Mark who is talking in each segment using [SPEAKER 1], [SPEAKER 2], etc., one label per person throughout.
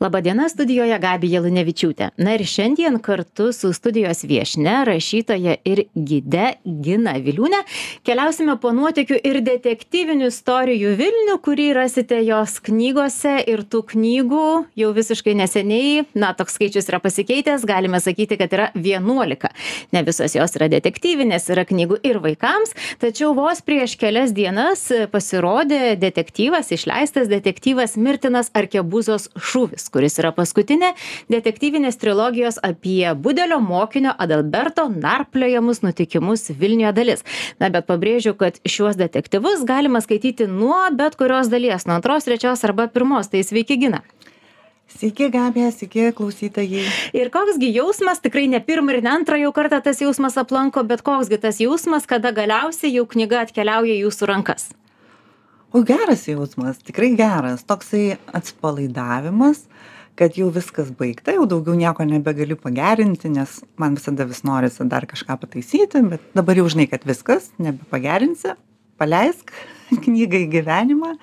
[SPEAKER 1] Labadiena studijoje Gabija Lunevičiūtė. Na ir šiandien kartu su studijos viešne, rašytoja ir gide Gina Viliūne keliausime po nuotikių ir detektyvinių istorijų Vilnių, kurį rasite jos knygose ir tų knygų jau visiškai neseniai, na toks skaičius yra pasikeitęs, galime sakyti, kad yra 11. Ne visos jos yra detektyvinės, yra knygų ir vaikams, tačiau vos prieš kelias dienas pasirodė detektyvas, išleistas detektyvas Mirtinas Arkebuzos šūvis kuris yra paskutinė detektyvinės trilogijos apie budelio mokinio Adalberto narpliojamus nutikimus Vilniuje dalis. Na, bet pabrėžiu, kad šiuos detektyvus galima skaityti nuo bet kurios dalies, nuo antros, trečios arba pirmos. Tai sveiki gina.
[SPEAKER 2] Sveiki, Gabė, sveiki, klausytojai.
[SPEAKER 1] Ir koksgi jausmas, tikrai ne pirmą ir ne antrą jau kartą tas jausmas aplanko, bet koksgi tas jausmas, kada galiausiai jau knyga atkeliauja į jūsų rankas?
[SPEAKER 2] O geras jausmas, tikrai geras, toksai atsipalaidavimas, kad jau viskas baigta, jau daugiau nieko nebegali pagerinti, nes man visada vis norisi dar kažką pataisyti, bet dabar jau žinai, kad viskas, nebepagerinsi, paleisk knygą į gyvenimą.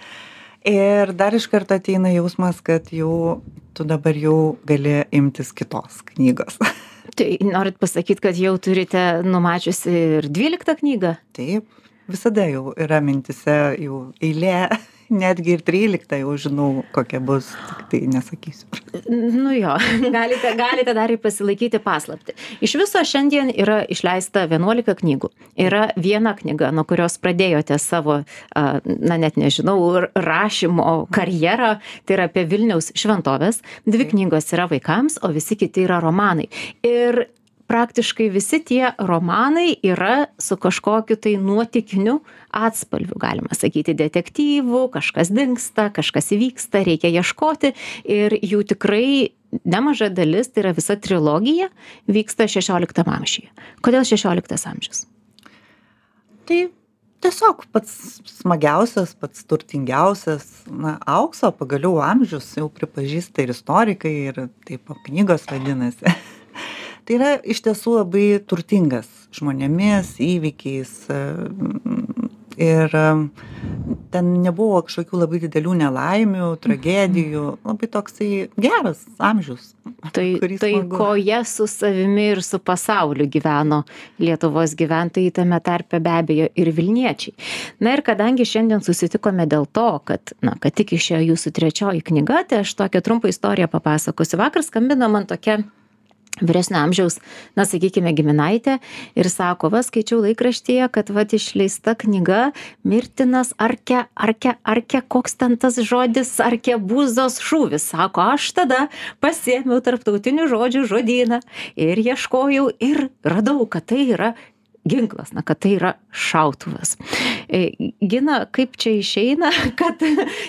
[SPEAKER 2] Ir dar iš karto ateina jausmas, kad jau tu dabar jau gali imtis kitos knygos.
[SPEAKER 1] Tai norit pasakyti, kad jau turite numačiusi ir 12 knygą?
[SPEAKER 2] Taip, visada jau yra mintise jau eilė netgi ir tryliktą jau žinau kokia bus tai nesakysiu.
[SPEAKER 1] Nu jo galite galite dar ir pasilaikyti paslaptį. Iš viso šiandien yra išleista vienuolika knygų. Yra viena knyga nuo kurios pradėjote savo a na net nežinau rašymo karjerą. Tai yra apie vilniaus šventoves dvi knygos yra vaikams o visi kiti yra romanai. Ir praktiškai visi tie romanai yra su kažkokiu tai nuotykiniu atspalviu galima sakyti detektyvu kažkas dingsta kažkas įvyksta reikia ieškoti ir jų tikrai nemaža dalis tai yra visa trilogija vyksta šešioliktam amžiuje. Kodėl šešioliktas amžius?
[SPEAKER 2] Tai tiesiog pats smagiausias pats turtingiausias na aukso pagaliau amžius jau pripažįsta ir istorikai ir taip knygos vadinasi tai yra iš tiesų labai turtingas žmonėmis įvykiais ir ten nebuvo kažkokių labai didelių nelaimių tragedijų labai toksai geras amžius
[SPEAKER 1] tai taikoje su savimi ir su pasauliu gyveno lietuvos gyventojai tame tarpe be abejo ir vilniečiai. Na ir kadangi šiandien susitikome dėl to kad na kad tik išėjo jūsų trečioji knyga tai aš tokią trumpą istoriją papasakosiu. Vakar skambino man tokia vyresnio amžiaus na sakykime giminaitė ir sako va skaičiau laikraštyje kad vat išleista knyga mirtinas arke arke arke koks ten tas žodis arkebuzos šūvis sako aš tada pasiėmiau tarptautinių žodžių žodyną ir ieškojau ir radau kad tai yra ginklas na kad tai yra šautuvas. E, gina kaip čia išeina kad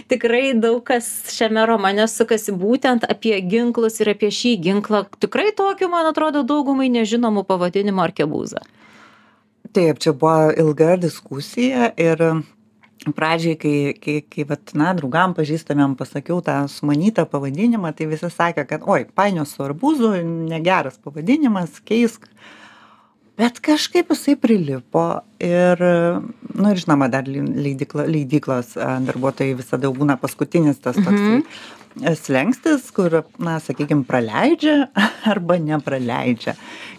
[SPEAKER 1] tikrai daug kas šiame romane sukasi būtent apie ginklus ir apie šį ginklą tikrai tokiu man atrodo daugumai nežinomu pavadinimu arkebuzą
[SPEAKER 2] taip čia buvo ilga diskusija ir pradžiai kai kai kai vat na draugam pažįstamiem pasakiau tą sumanytą pavadinimą tai visi sakė kad oi painios su arbūzu negeras pavadinimas keisk bet kažkaip jisai prilipo ir nu ir žinoma dar leidykla leidyklos darbuotojai visada būna paskutinis tas toksai e, slenkstis kur na sakykim praleidžia arba nepraleidžia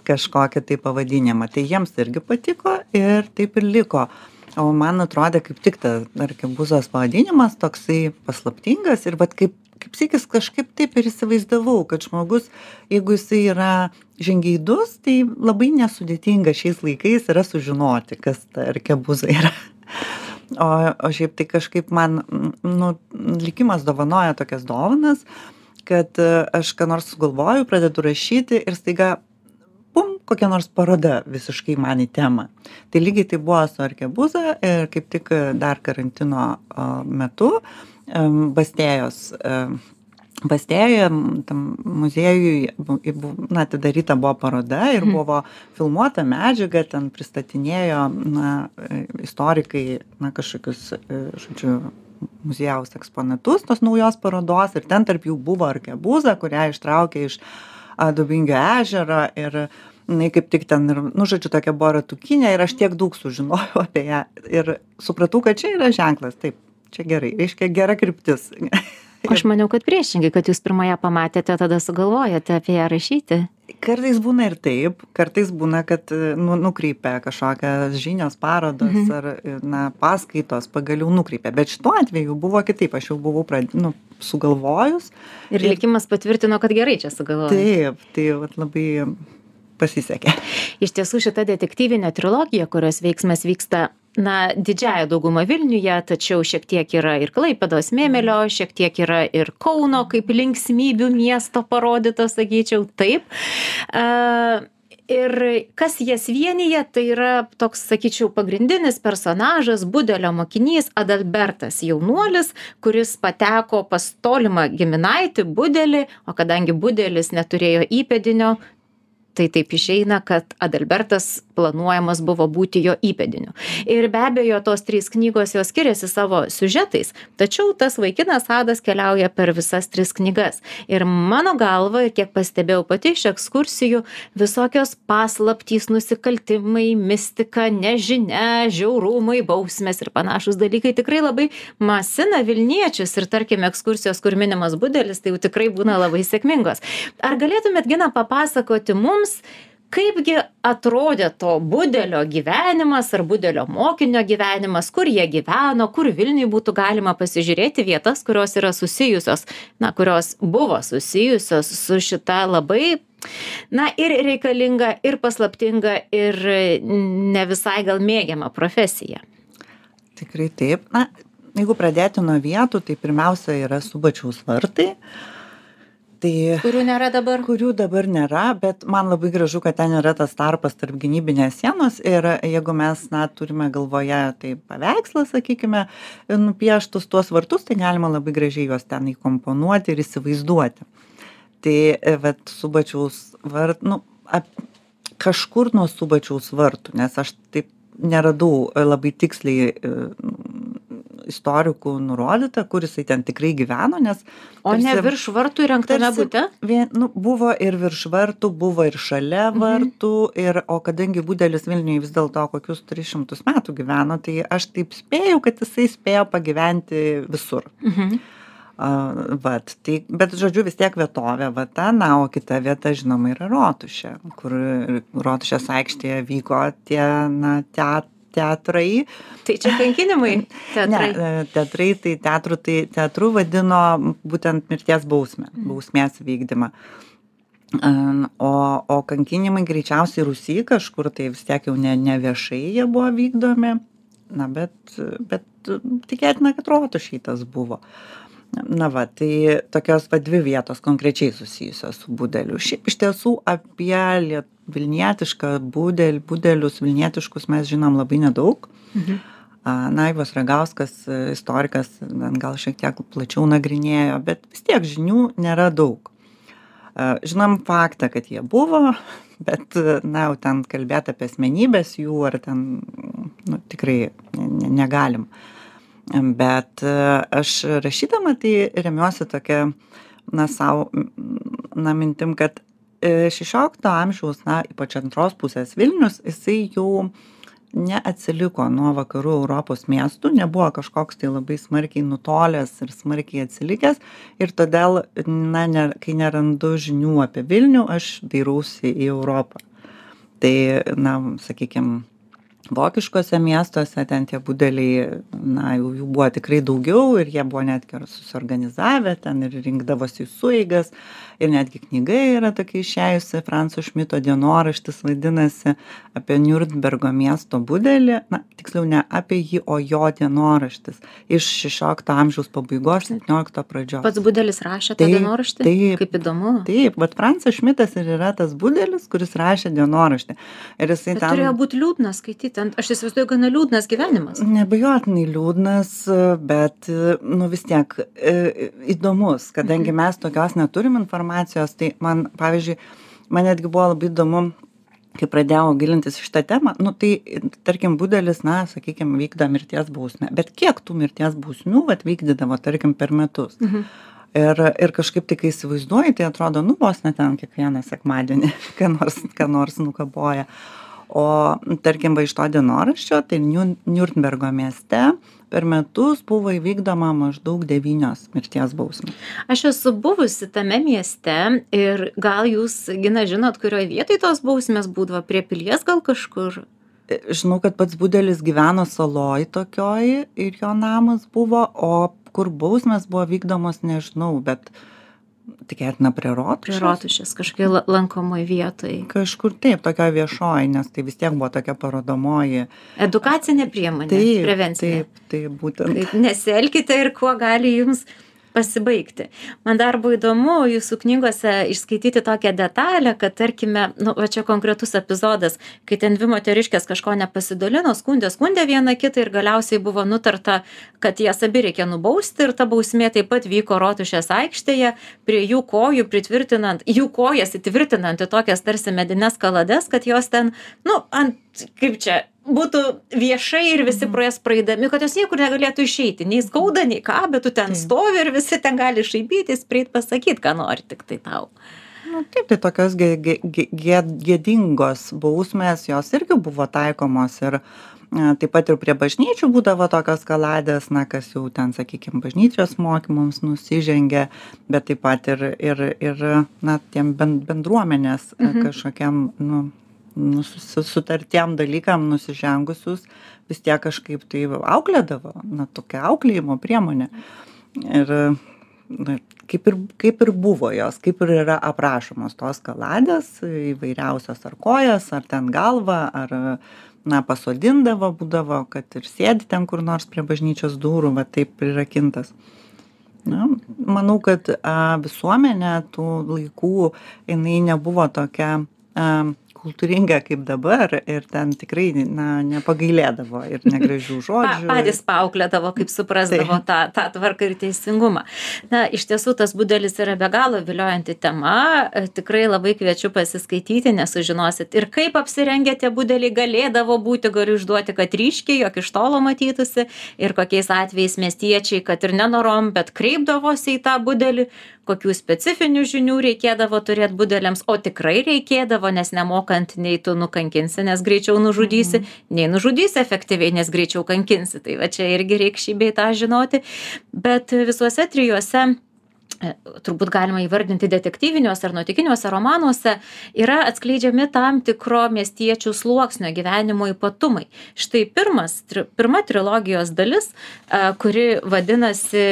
[SPEAKER 2] kažkokį tai pavadinimą. Tai jiems irgi patiko ir taip ir liko. O man atrodė kaip tik ta arkebuzos pavadinimas toksai paslaptingas ir vat kaip kaip sykis kažkaip taip ir įsivaizdavau kad žmogus jeigu jisai yra žingeidus tai labai nesudėtinga šiais laikais yra sužinoti kas ta arkebuza yra. O o šiaip tai kažkaip man nu likimas dovanoja tokias dovanas kad aš ką nors sugalvoju pradedu rašyti ir staiga pum kokia nors paroda visiškai man į temą. Tai lygiai taip buvo su arkebuza ir kaip tik dar karantino metu Bastėjos Bastėjoje, tam muziejui, na, atidaryta buvo paroda ir mhm. buvo filmuota medžiaga, ten pristatinėjo, na, istorikai, na, kažkokius, žodžiu, muziejaus eksponatus tos naujos parodos ir ten tarp jų buvo arkebuza, kurią ištraukė iš Dubingio ežero ir jinai kaip tik ten ir, nu, žodžiu, tokia buvo ratukinė ir aš tiek daug sužinojau apie ją ir supratau, kad čia yra ženklas, taip, čia gerai reiškia gera kryptis.
[SPEAKER 1] Aš maniau kad priešingai kad jūs pirma ją pamatėte tada sugalvojote apie ją rašyti.
[SPEAKER 2] Kartais būna ir taip. Kartais būna kad nu nukreipia kažkokios žinios parodos
[SPEAKER 1] Mhm.
[SPEAKER 2] ar na paskaitos pagaliau nukreipia. Bet šituo atveju buvo kitaip. Aš jau buvau prad nu sugalvojus.
[SPEAKER 1] Ir likimas patvirtino kad gerai čia sugalvojot
[SPEAKER 2] taip tai vat labai pasisekė.
[SPEAKER 1] Iš tiesų šita detektyvinė trilogija kurios veiksmas vyksta na didžiąja dauguma vilniuje tačiau šiek tiek yra ir klaipėdos mėmelio šiek tiek yra ir kauno kaip linksmybių miesto parodyta sakyčiau taip. A, ir kas jas vienija tai yra toks sakyčiau pagrindinis personažas budelio mokinys adalbertas jaunuolis kuris pateko pas tolimą giminaitį budelį o kadangi budelis neturėjo įpėdinio tai taip išeina kad adalbertas planuojamas buvo būti jo įpėdiniu. Ir be abejo tos trys knygos jos skiriasi savo siužetais tačiau tas vaikinas adas keliauja per visas tris knygas. Ir mano galva ir kiek pastebėjau pati iš ekskursijų visokios paslaptys nusikaltimai mistika nežinia žiaurumai bausmės ir panašūs dalykai tikrai labai masina vilniečius. Ir tarkim ekskursijos kur minimas budelis tai jau tikrai būna labai sėkmingos. Ar galėtumėt gina papasakoti mums kaipgi atrodė to budelio gyvenimas ar budelio mokinio gyvenimas kur jie gyveno kur vilniuj būtų galima pasižiūrėti vietas kurios yra susijusios na kurios buvo susijusios su šita labai na ir reikalinga ir paslaptinga ir ne visai gal mėgiama profesija.
[SPEAKER 2] Tikrai taip. Na jeigu pradėti nuo vietų tai pirmiausia yra subačiaus vartai tai
[SPEAKER 1] kurių nėra dabar?
[SPEAKER 2] kurių dabar nėra bet man labai gražu kad ten yra tas tarpas tarp gynybinės sienos ir jeigu mes na turime galvoje tai paveikslą sakykime nupieštus tuos vartus tai galima labai gražiai juos ten įkomponuoti ir įsivaizduoti. Tai vat subačiaus vart nu ap kažkur nuo subačiaus vartų nes aš taip neradau labai tiksliai istorikų nurodyta kur jisai ten tikrai gyveno nes
[SPEAKER 1] o ne
[SPEAKER 2] tarsi-
[SPEAKER 1] virš vartų įrengtame bute
[SPEAKER 2] vien nu buvo ir virš vartų buvo ir šalia
[SPEAKER 1] Mhm.
[SPEAKER 2] vartų ir o kadangi budelis vilniuj vis dėlto kokius tris šimtus metų gyveno tai aš taip spėju kad jisai spėjo pagyventi visur
[SPEAKER 1] Mhm.
[SPEAKER 2] a vat tai bet žodžiu vis tiek vietovė va ta na o kita vieta žinoma yra rotušė kur rotušės aikštėje vyko tie na tea teatrai
[SPEAKER 1] tai čia kankinimai teatrai
[SPEAKER 2] Ne, teatrai tai teatru, tai teatru vadino būtent mirties bausmę, bausmės vykdymą. O, o kankinimai greičiausiai Rusijai kažkur, tai vis tiek jau ne, ne viešai jie buvo vykdomi, na bet, bet tikėtina, kad rotušiai tas buvo. Na va, tai tokios va dvi vietos konkrečiai susijusios su budeliu. Šiaip iš tiesų apie liet, vilnietišką budelį, budelius vilnietiškus mes žinom labai nedaug.
[SPEAKER 1] Mhm.
[SPEAKER 2] Naivas Ragauskas, e, istorikas, gal šiek tiek plačiau nagrinėjo, bet vis tiek žinių nėra daug. Žinom faktą, kad jie buvo, bet, e, na, jau ten kalbėti apie asmenybės jų ar ten, nu, tikrai ne, negalim. Bet e, aš rašydama tai remiuosi tokia, na, savo, na, mintim, kad e, 16 amžiaus, na, ypač antros pusės Vilnius, jisai jau neatsiliko nuo vakarų Europos miestų, nebuvo kažkoks tai labai smarkiai nutolęs ir smarkiai atsilikęs ir todėl, na, ne, kai nerandu žinių apie Vilnių, aš dairausi į Europą. Tai, na, sakykime, vokiškose miestuose ten tie budeliai, na, jau jų buvo tikrai daugiau ir jie buvo netgi susiorganizavę ten ir rinkdavosi į suigas ir netgi knyga yra tokia išėjusi, Franco Šmito dienoraštis vadinasi apie Nürnbergo miesto budelį, na, tiksliau ne apie jį, o jo dienoraštis iš 16 amžiaus pabaigos, 17 pradžios.
[SPEAKER 1] pats budelis rašė tą dienoraštį
[SPEAKER 2] taip.
[SPEAKER 1] kaip įdomu
[SPEAKER 2] Taip, bet Francas Šmitas ir yra tas budelis, kuris rašė dienoraštį. Ir jisai ten...
[SPEAKER 1] turėjo būt liūdna skaityti ant aš įsivaizduoju gana liūdnas gyvenimas
[SPEAKER 2] Nebejotinai liūdnas, bet, nu vis tiek e, įdomus, kadangi mes tokios neturim informacijos, tai man, pavyzdžiui, man netgi buvo labai įdomu, kai pradėjau gilintis į šitą temą, nu tai, tarkim, budelis, na, sakykime, vykdo mirties bausmę, bet kiek tų mirties bausmių atvykdydavo, tarkim, per metus.
[SPEAKER 1] Mhm.
[SPEAKER 2] Ir, ir kažkaip tik kai įsivaizduoji, tai atrodo, nu vos net ten kiekvieną sekmadienį, ką nors, ką nors nukapoja. O tarkim va iš to dienoraščio tai niun niurnbergo mieste per metus buvo įvykdoma maždaug devynios mirties bausmės.
[SPEAKER 1] Aš esu buvusi tame mieste ir gal jūs gina žinot kurioj vietoj tos bausmės būdavo? Prie pilies gal kažkur?
[SPEAKER 2] E, žinau kad pats budelis gyveno saloj tokioj ir jo namas buvo o kur bausmės buvo vykdomos nežinau bet tikėtina prie rotušės.
[SPEAKER 1] Prie rotušės, kažkokiai lankomoj vietoj.
[SPEAKER 2] Kažkur taip, tokia viešoji, nes tai vis tiek buvo tokia parodomoji.
[SPEAKER 1] Edukacinė priemonė. Taip, prevencinė.
[SPEAKER 2] Taip, taip, būtent.
[SPEAKER 1] Taip, nesielkite ir kuo gali jums pasibaigti. Man dar buvo įdomu jūsų knygose išskaityti tokią detalę, kad tarkime, nu, va čia konkretus epizodas, kai ten dvi moteriškės kažko nepasidalino, skundė, skundė vieną kitą ir galiausiai buvo nutarta, kad jas abi reikia nubausti ir ta bausmė taip pat vyko rotušės aikštėje, prie jų kojų pritvirtinant, jų kojas įtvirtinant į tokias tarsi medines kalades, kad jos ten, nu, ant, kaip čia, būtų viešai ir visi
[SPEAKER 2] Mhm.
[SPEAKER 1] pro jas praeidami, kad jos niekur negalėtų išeiti. Nei skauda, nei ką, bet tu ten stovi ir visi ten gali šaipytis, prieit pasakyti, ką nori tik tai tau.
[SPEAKER 2] Nu, taip, tai tokios gė, gė, gė, gė- gėdingos bausmės, jos irgi buvo taikomos ir e, taip pat ir prie bažnyčių būdavo tokios kaladės, na, kas jau ten, sakykime, bažnyčios mokymams nusižengia, bet taip pat ir, ir, ir na, tiem ben- bendruomenės mhm.
[SPEAKER 1] Mhm.
[SPEAKER 2] kažkokiam, nu, nu, su- sutartiem dalykam nusižengusius vis tiek kažkaip tai auklėdavo, na, tokia auklėjimo priemonė. Ir na, kaip ir, kaip ir buvo jos, kaip ir yra aprašomos tos kaladės, įvairiausios ar kojas, ar ten galva, ar na, pasodindavo, būdavo, kad ir sėdi ten kur nors prie bažnyčios durų, va taip prirakintas. Na, manau, kad a, visuomenė tų laikų, jinai nebuvo tokia a, kultūringa kaip dabar ir ten tikrai na, nepagailėdavo ir negražių
[SPEAKER 1] Pa,
[SPEAKER 2] žodžių.
[SPEAKER 1] patys paauklėdavo, kaip suprasdavo tą, tą tvarką ir teisingumą. Na, iš tiesų, tas budelis yra be galo viliojanti tema. Tikrai labai kviečiu pasiskaityti, nes sužinosit ir kaip apsirengę tie budeliai galėdavo būti, galiu išduoti, kad ryškiai, jog iš tolo matytųsi ir kokiais atvejais miestiečiai, kad ir nenorom, bet kreipdavosi į tą budelį, kokių specifinių žinių reikėdavo turėti budeliams, o tikrai reikėdavo, nes nemokant nei tu nukankinsi, nes greičiau nužudysi, nei nužudysi efektyviai, nes greičiau kankinsi. Tai va čia irgi reikia šį bei tą žinoti. Bet visuose trijuose turbūt galima įvardinti detektyviniuose ar nuotykiniuose romanuose, yra atskleidžiami tam tikro miestiečių sluoksnio gyvenimo ypatumai. Štai pirmas, tri, pirma trilogijos dalis, e, kuri vadinasi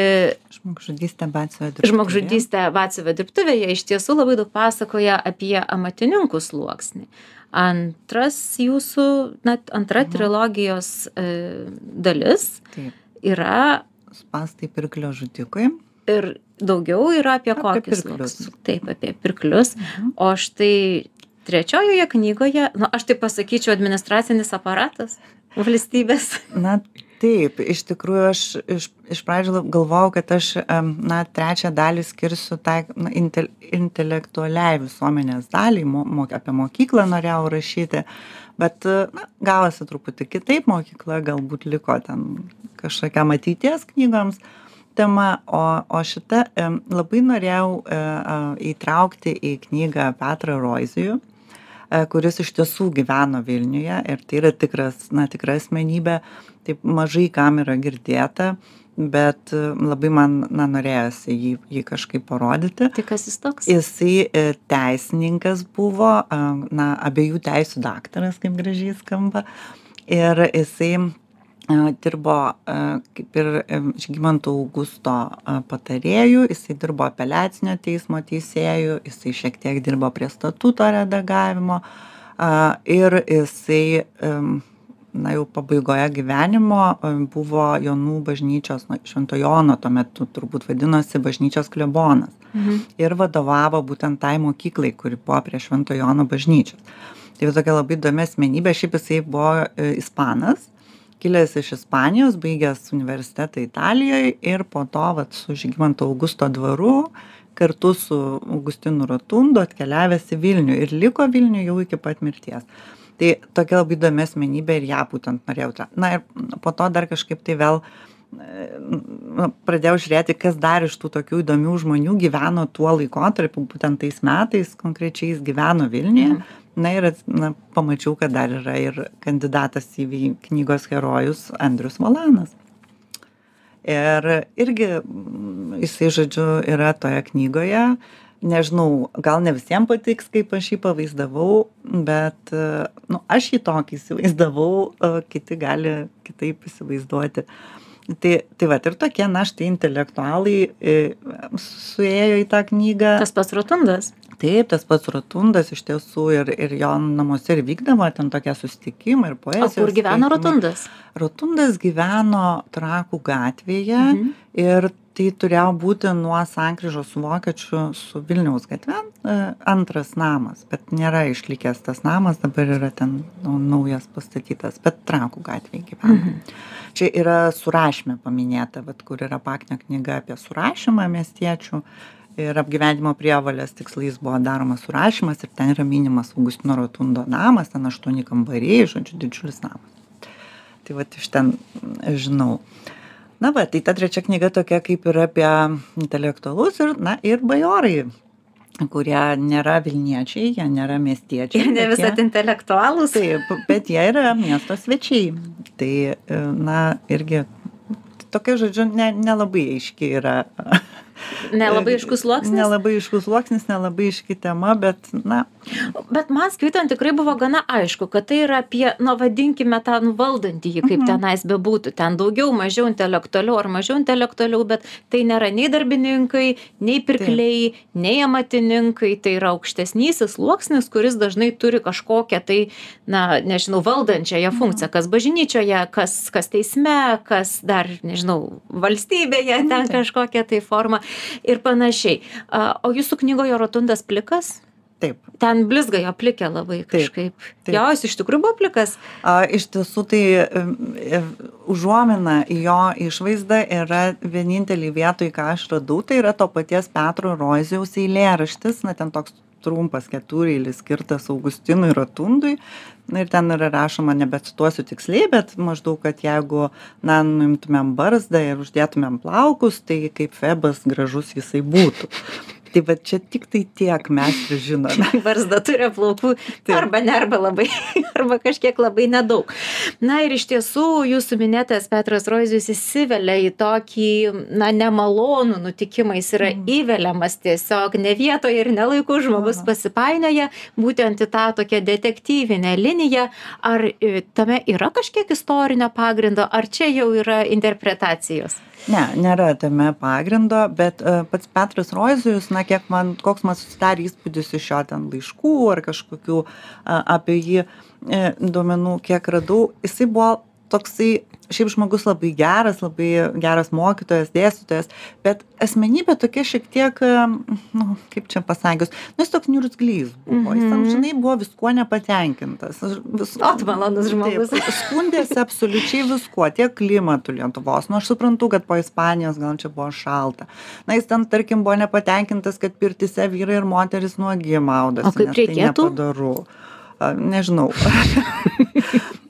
[SPEAKER 2] Žmogžudystė Batsijo dirbtuvėje.
[SPEAKER 1] Žmogžudystė Vacivo dirbtuvėje, iš tiesų labai daug pasakoja apie amatininkų sluoksnį. Antras jūsų, na, antra
[SPEAKER 2] Mhm.
[SPEAKER 1] trilogijos e, dalis
[SPEAKER 2] Taip,
[SPEAKER 1] yra
[SPEAKER 2] spastai pirklio žudikui.
[SPEAKER 1] Ir daugiau yra apie kokius sluoksnius. Taip, apie pirklius.
[SPEAKER 2] Mhm.
[SPEAKER 1] O štai trečiojoje knygoje, na, aš tai pasakyčiau, administracinis aparatas valstybės.
[SPEAKER 2] Na taip, iš tikrųjų aš iš, iš pradžių galvojau, kad aš, na, trečią dalį skirsiu tai na, intel, intelektualiai visuomenės daliai, mo, mo, apie mokyklą norėjau rašyti, bet, na, gavosi truputį kitaip, mokykla galbūt liko ten kažkokiam ateities knygoms tema, o, o šitą em, labai norėjau e, įtraukti į knygą Petrą Roizijų e, kuris iš tiesų gyveno Vilniuje ir tai yra tikras, na, tikra asmenybė, taip mažai kam yra girdėta, bet e, labai man, na, norėjosi jį, jį kažkaip parodyti.
[SPEAKER 1] Tai kas jis toks?
[SPEAKER 2] Jisai teisininkas buvo, na, abiejų teisų daktaras, kaip gražiai skamba, ir jisai dirbo kaip ir Žygimanto Augusto a, patarėjų, jisai dirbo apeliacinio teismo teisėjų, jisai šiek tiek dirbo prie statuto redagavimo ir jisai, na jau pabaigoje gyvenimo buvo Jonų bažnyčios, na, Švento Jono tuo metu turbūt vadinosi bažnyčios klebonas
[SPEAKER 1] Mhm.
[SPEAKER 2] ir vadovavo būtent tai mokyklai, kuri buvo prie Švento Jono bažnyčios. Tai va tokia labai įdomi asmenybė, šiaip jisai buvo e, ispanas, kilęs iš Ispanijos, baigęs universitetą Italijoje ir po to vat, su Žygimanto Augusto dvaru kartu su Augustinu Rotundu atkeliavęs į Vilnių ir liko Vilnių jau iki pat mirties. Tai tokia labai įdomi asmenybė ir ją būtent norėjau. tra- Na ir po to dar kažkaip tai vėl nu, pradėjau žiūrėti, kas dar iš tų tokių įdomių žmonių gyveno tuo laikotarpiu, būtent tais metais konkrečiai jis gyveno Vilniuje.
[SPEAKER 1] Mhm.
[SPEAKER 2] Na ir na pamačiau kad dar yra ir kandidatas į knygos herojus andrius volanas ir irgi mm, jisai žodžiu yra toje knygoje. Nežinau gal ne visiem patiks kaip aš jį pavaizdavau bet nu aš jį tokį įsivaizdavau o kiti gali kitaip įsivaizduoti. Tai tai vat ir tokie na štai intelektualai e, suėjo į tą knygą.
[SPEAKER 1] Tas pats rotundas
[SPEAKER 2] taip tas pats rotundas iš tiesų ir ir jo namuose ir vykdavo ten tokie susitikimai ir poezijos
[SPEAKER 1] o kur gyveno rotundas
[SPEAKER 2] rotundas gyveno trakų gatvėje
[SPEAKER 1] Mhm.
[SPEAKER 2] ir tai turėjo būti nuo sankryžos su vokiečių su vilniaus gatve e, antras namas bet nėra išlikęs tas namas dabar yra ten nu, naujas pastatytas bet trakų gatvėj gyveno
[SPEAKER 1] Mhm.
[SPEAKER 2] čia yra surašymė paminėta vat kur yra paknio knyga apie surašymą miestiečių ir apgyvendinimo prievolės tikslais buvo daromas surašymas ir ten yra minimas augustino rotundo namas ten aštuoni kambariai žodžiu didžiulis namas tai vat iš ten žinau na va tai ta trečia knyga tokia kaip ir apie intelektualus ir na ir bajorai kurie nėra vilniečiai jie nėra miestiečiai
[SPEAKER 1] ir ne
[SPEAKER 2] bet jie-
[SPEAKER 1] visad intelektualūs
[SPEAKER 2] Taip, bet jie yra miesto svečiai. Tai, na, irgi tokia, žodžiu, ne- nelabai aiški yra.
[SPEAKER 1] Nelabai aiškus sluoksnis?
[SPEAKER 2] Nelabai aiškus sluoksnis, nelabai aiški tema, bet, na,
[SPEAKER 1] bet man skaitant tikrai buvo gana aišku kad tai yra apie na vadinkime tą nu valdantįjį kaip tenais bebūtų. Ten daugiau mažiau intelektualiau ar mažiau intelektualiau bet tai nėra nei darbininkai nei pirkliai nei amatininkai. Tai yra aukštesnysis sluoksnis kuris dažnai turi kažkokią tai na nežinau valdančiąją funkciją. Kas bažnyčioje kas kas teisme kas dar nežinau valstybėje ten kažkokia tai forma ir panašiai o jūsų knygoje rotundas plikas
[SPEAKER 2] taip.
[SPEAKER 1] ten blizga jo plikė labai
[SPEAKER 2] Taip,
[SPEAKER 1] kažkaip.
[SPEAKER 2] taip.
[SPEAKER 1] Jo, jis iš tikrųjų buvo plikas.
[SPEAKER 2] A, iš tiesų, tai e, užuomina į jo išvaizdą yra vienintelį vietoj, ką aš radau, tai yra to paties Petro Roiziaus eilėraštis, na, ten toks trumpas ketureilis skirtas Augustinui Rotundui. Na ir ten yra rašoma, nebecituosiu tiksliai, bet maždaug, kad jeigu, na, nuimtumėm barzdą ir uždėtumėm plaukus, tai kaip Febas gražus jisai būtų. Tai va čia tik tai tiek mes žinome.
[SPEAKER 1] Barzda turi plaukų arba ne, arba labai, arba kažkiek labai nedaug. Na ir iš tiesų jūsų minėtas Petras Roizijus įsivelia į tokį, na, nemalonų nutikimą, jis yra įveliamas tiesiog ne vietoje ir nelaiku žmogus pasipainioja būtent į tą tokią detektyvinę liniją. Ar e, tame yra kažkiek istorinio pagrindo, ar čia jau yra interpretacijos?
[SPEAKER 2] Ne, nėra tame pagrindo, bet uh, pats Petras Roizijus, na, kiek man, koks man susidarė įspūdis iš jo ten laiškų ar kažkokių uh, apie jį e, duomenų, kiek radau, jisai buvo toksai šiaip žmogus labai geras, labai geras mokytojas, dėstytojas, bet asmenybė tokia šiek tiek, nu, kaip čia pasakius, nu, jis toks niurzglys buvo, mm -hmm. jis amžinai buvo viskuo nepatenkintas. Vis,
[SPEAKER 1] Ot, malonus žmogus.
[SPEAKER 2] Taip, skundėsi absoliučiai viskuo, tiek klimatu Lietuvos. Nu, aš suprantu, kad po Ispanijos gal čia buvo šalta. Na, jis ten, tarkim, buvo nepatenkintas, kad pirtise vyrai ir moteris nuogi maudosi.
[SPEAKER 1] O kaip
[SPEAKER 2] tai
[SPEAKER 1] reikėtų?
[SPEAKER 2] nepadaru. A, Nežinau.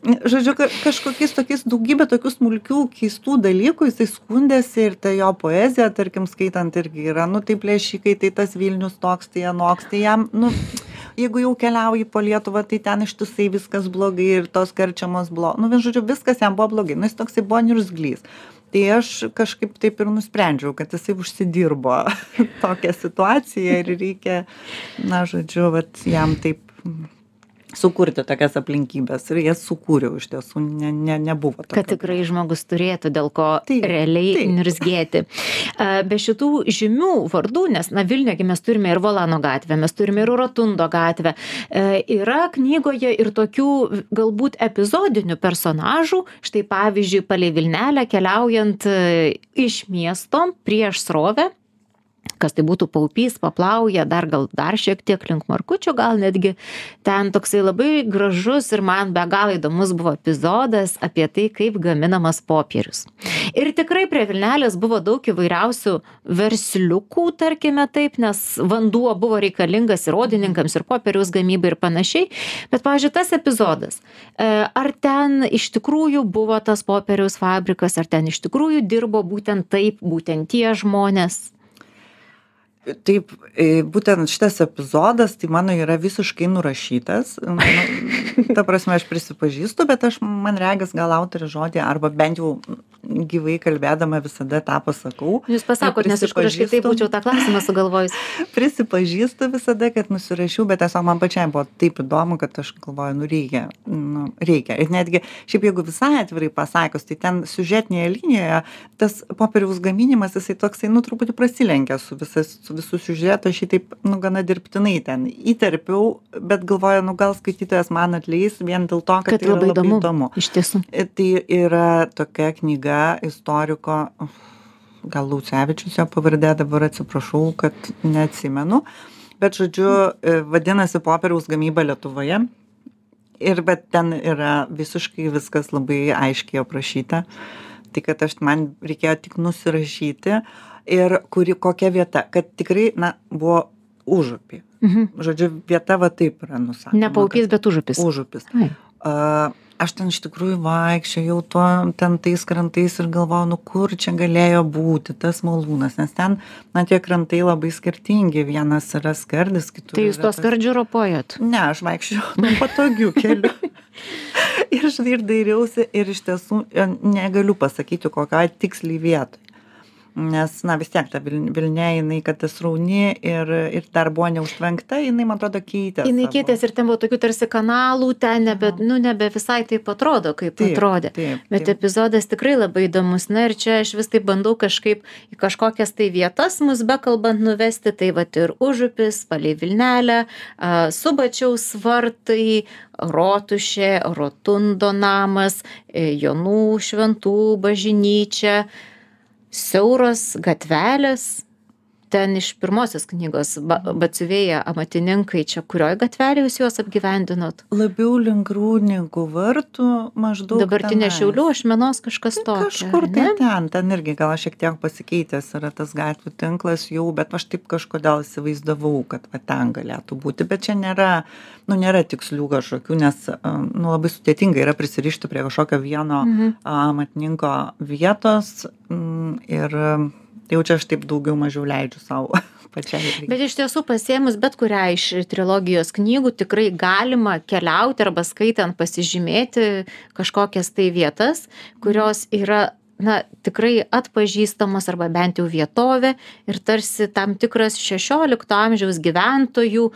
[SPEAKER 2] Žodžiu, ka- kažkokiais tokiais daugybė tokių smulkių, keistų dalykų jisai skundėsi ir ta jo poezija, tarkim, skaitant irgi yra, nu tai plėšikai, tai tas Vilnius toks, tai anoks, tai jam, nu, jeigu jau keliauji po Lietuvą, tai ten ištisai viskas blogai ir tos karčiamos blogai. Nu, vien žodžiu, viskas jam buvo blogai. Nu, jis toksai buvo niurzglys. Tai aš kažkaip taip ir nusprendžiau, kad jisai užsidirbo tokią situaciją ir reikia, na, žodžiu, vat, jam taip sukurti tokias aplinkybės ir jas sukūriau iš tiesų, ne, ne, nebuvo.
[SPEAKER 1] Kad
[SPEAKER 2] tokio.
[SPEAKER 1] tikrai žmogus turėtų dėl ko
[SPEAKER 2] Taip,
[SPEAKER 1] realiai
[SPEAKER 2] taip.
[SPEAKER 1] nirzgėti. Be šitų žymių vardų, nes, na, Vilniuje mes turime ir Volano gatvę, mes turime ir Rotundo gatvę, e, yra knygoje ir tokių galbūt epizodinių personažų, štai pavyzdžiui, palei Vilnelę keliaujant e, iš miesto prieš srovę, kas tai būtų paupys, paplauja, dar gal dar šiek tiek link Markučio, gal netgi ten toksai labai gražus ir man be galo įdomus buvo epizodas apie tai, kaip gaminamas popierius. Ir tikrai prie Vilnelės buvo daug įvairiausių versliukų, tarkime taip, nes vanduo buvo reikalingas ir rodininkams, ir popieriaus gamybai ir panašiai. Bet, pavyzdžiui, tas epizodas, e, ar ten iš tikrųjų buvo tas popieriaus fabrikas, ar ten iš tikrųjų dirbo būtent taip, būtent tie žmonės.
[SPEAKER 2] Taip e, būtent šitas epizodas tai mano yra visiškai nurašytas. Nu, ta prasme aš prisipažįstu bet aš man regis gal autorės žodį arba bent jau gyvai kalbėdama visada tą pasakau
[SPEAKER 1] jūs pasakot nes iš kur aš kitaip būčiau tą klausimą sugalvojus.
[SPEAKER 2] Prisipažįstu visada kad nusirašiau bet tiesiog man pačiai buvo taip įdomu kad aš galvoju nu reikia nu reikia. Ir netgi šiaip jeigu visai atvirai pasakius tai ten siužetinėje linijoje tas popieriaus gaminimas jisai toksai nu truputį prasilenkia su visas su visu siužetu aš jį taip nu gana dirbtinai ten įterpiau bet galvoju nu gal skaitytojas man atleis vien dėl to kad tai yra labai įdomu.
[SPEAKER 1] iš tiesų.
[SPEAKER 2] Tai yra tokia knyga istoriko gal Laucevičius jo pavardė, dabar atsiprašau, kad neatsimenu, bet žodžiu, e, vadinasi popieriaus gamyba Lietuvoje. Ir bet ten yra visiškai viskas labai aiškiai aprašyta. Tai kad aš man reikėjo tik nusirašyti ir kuri kokia vieta, kad tikrai, na, buvo užupį. Mhm. Žodžiu, vieta va taip yra nusakoma.
[SPEAKER 1] Ne paupys, bet užupis.
[SPEAKER 2] Užupis. Uh, aš ten iš tikrųjų vaikščiojau tuo ten tais krantais ir galvojau nu kur čia galėjo būti tas malūnas nes ten na tie krantai labai skirtingi vienas yra skardis kitur
[SPEAKER 1] tai jūs tuo skardžiu ropojot?
[SPEAKER 2] Ne aš vaikščiojau patogiu keliu. Ir ir dairiausi ir iš tiesų e, negaliu pasakyti kokioj tiksliai vietoj nes na vis tiek ta vil vilnia jinai kad srauni ir ir dar buvo neužtvenkta jinai man atrodo keitė
[SPEAKER 1] jinai keitėsi ir ten buvo tokių tarsi kanalų ten nebe nu nebe visai taip atrodo kaip atrodė. bet epizodas tikrai labai įdomus. Na ir čia aš vis taip bandau kažkaip į kažkokias tai vietas mus bekalbant nuvesti tai vat ir užupis palei vilnelę a subačiaus vartai rotušė rotundo namas e, jonų šventų bažnyčia siauros gatvelės ten iš pirmosios knygos ba batsiuvėja amatininkai čia kurioj gatvelėj jūs juos apgyvendinot?
[SPEAKER 2] Labiau link rūdninkų vartų maždaug
[SPEAKER 1] dabartinė šiaulių ašmenos kažkas tokio
[SPEAKER 2] kažkur tai ten ten irgi gal šiek tiek pasikeitęs yra tas gatvių tinklas jau bet aš taip kažkodėl įsivaizdavau kad va ten galėtų būti bet čia nėra nu nėra tikslių kažkokių nes nu labai sudėtinga yra prisirišti prie kažkokio vieno mhm. amatininko vietos mm, ir jau čia aš taip daugiau mažiau leidžiu sau pačiai.
[SPEAKER 1] Bet iš tiesų pasiemus bet kurią iš trilogijos knygų tikrai galima keliauti arba skaitant pasižymėti kažkokias tai vietas, kurios yra na tikrai atpažįstamos arba bent jau vietovė ir tarsi tam tikras šešiolikto amžiaus gyventojų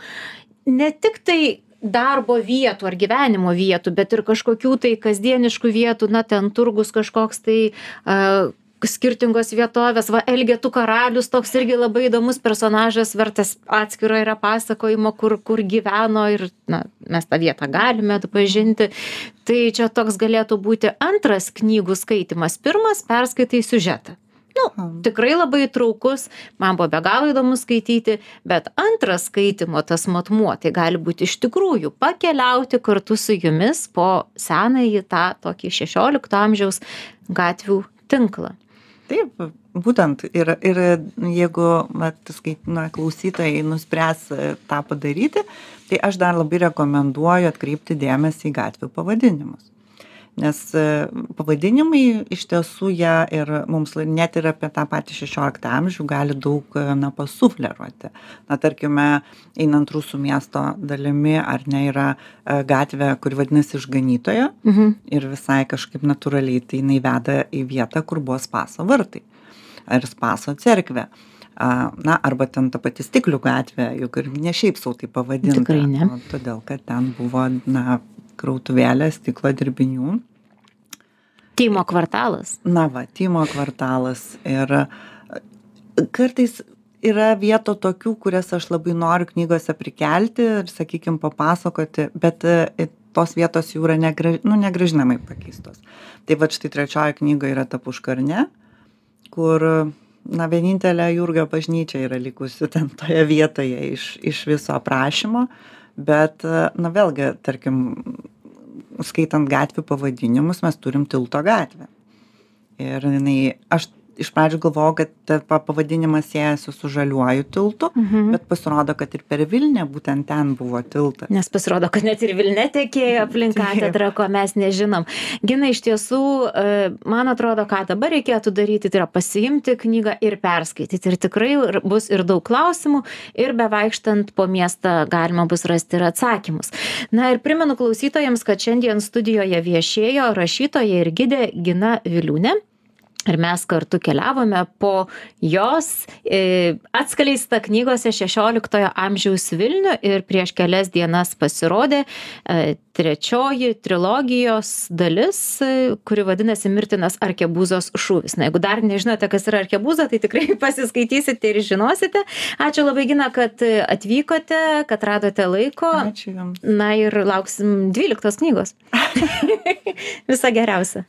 [SPEAKER 1] ne tik tai darbo vietų ar gyvenimo vietų bet ir kažkokių tai kasdieniškų vietų na ten turgus kažkoks tai a skirtingos vietovės va elgetų karalius toks irgi labai įdomus personažas vertas atskiro yra pasakojimo kur kur gyveno ir na mes tą vietą galime atpažinti. Tai čia toks galėtų būti antras knygų skaitymas pirmas perskaitai siužetą. Nu tikrai labai įtraukus man buvo be galo įdomu skaityti bet antras skaitymo tas matmuo tai gali būt iš tikrųjų pakeliauti kartu su jumis po senąjį tą tokį šešiolikto amžiaus gatvių tinklą
[SPEAKER 2] taip būtent. Ir ir jeigu vat skai na klausytojai nuspręs e, tą padaryti tai aš dar labai rekomenduoju atkreipti dėmesį į gatvių pavadinimus nes e, pavadinimai iš tiesų jie ir mums net ir apie tą patį šešioliktą amžių gali daug e, na pasufleruoti. Na tarkime einant rusų miesto dalimi ar ne yra e, gatvė kuri vadinasi išganytojo mhm. ir visai kažkaip natūraliai tai jinai veda į vietą kur buvo spaso vartai. Ar spaso cerkvė. Na arba ten ta pati stiklių gatvė juk ir ne šiaip sau taip pavadinta.
[SPEAKER 1] Tikrai ne.
[SPEAKER 2] todėl kad ten buvo na krautuvėlė stiklo dirbinių.
[SPEAKER 1] Timo kvartalas.
[SPEAKER 2] Na va, Timo kvartalas. Ir e, kartais yra vietų tokių, kurias aš labai noriu knygose prikelti ir, sakykime, papasakoti, bet e, tos vietos jau yra negra, nu, negražinamai pakeistos. Tai va štai trečioji knyga yra ta puškarne, kur, na, vienintelė Jurgio bažnyčia yra likusi ten toje vietoje iš, iš viso aprašymo. Uh, bet na vėlgi tarkim skaitant gatvių pavadinimus mes turim tilto gatvę. Ir jinai aš iš pradžių galvojau kad pavadinimas siejasi su žaliuoju tiltu bet pasirodo kad ir per vilnią būtent ten buvo tiltas.
[SPEAKER 1] Nes pasirodo kad net ir vilnia tekėjo aplink katedrą ko mes nežinom. Gina iš tiesų e, man atrodo ką dabar reikėtų daryti tai yra pasiimti knygą ir perskaityti. Ir tikrai bus ir daug klausimų ir bevaikštant po miestą galima bus rasti ir atsakymus. Na ir primenu klausytojams kad šiandien studijoje viešėjo rašytoja ir gidė gina viliūnė ir mes kartu keliavome po jos e, atskleistą knygose šešioliktojo amžiaus vilnių ir prieš kelias dienas pasirodė e, trečioji trilogijos dalis e, kuri vadinasi mirtinas arkebuzos šūvis. Na jeigu dar nežinote kas yra arkebuza tai tikrai pasiskaitysite ir žinosite. Ačiū labai gina kad atvykote kad radote laiko.
[SPEAKER 2] Ačiū jums.
[SPEAKER 1] Na ir lauksim dvyliktos knygos. Viso geriausio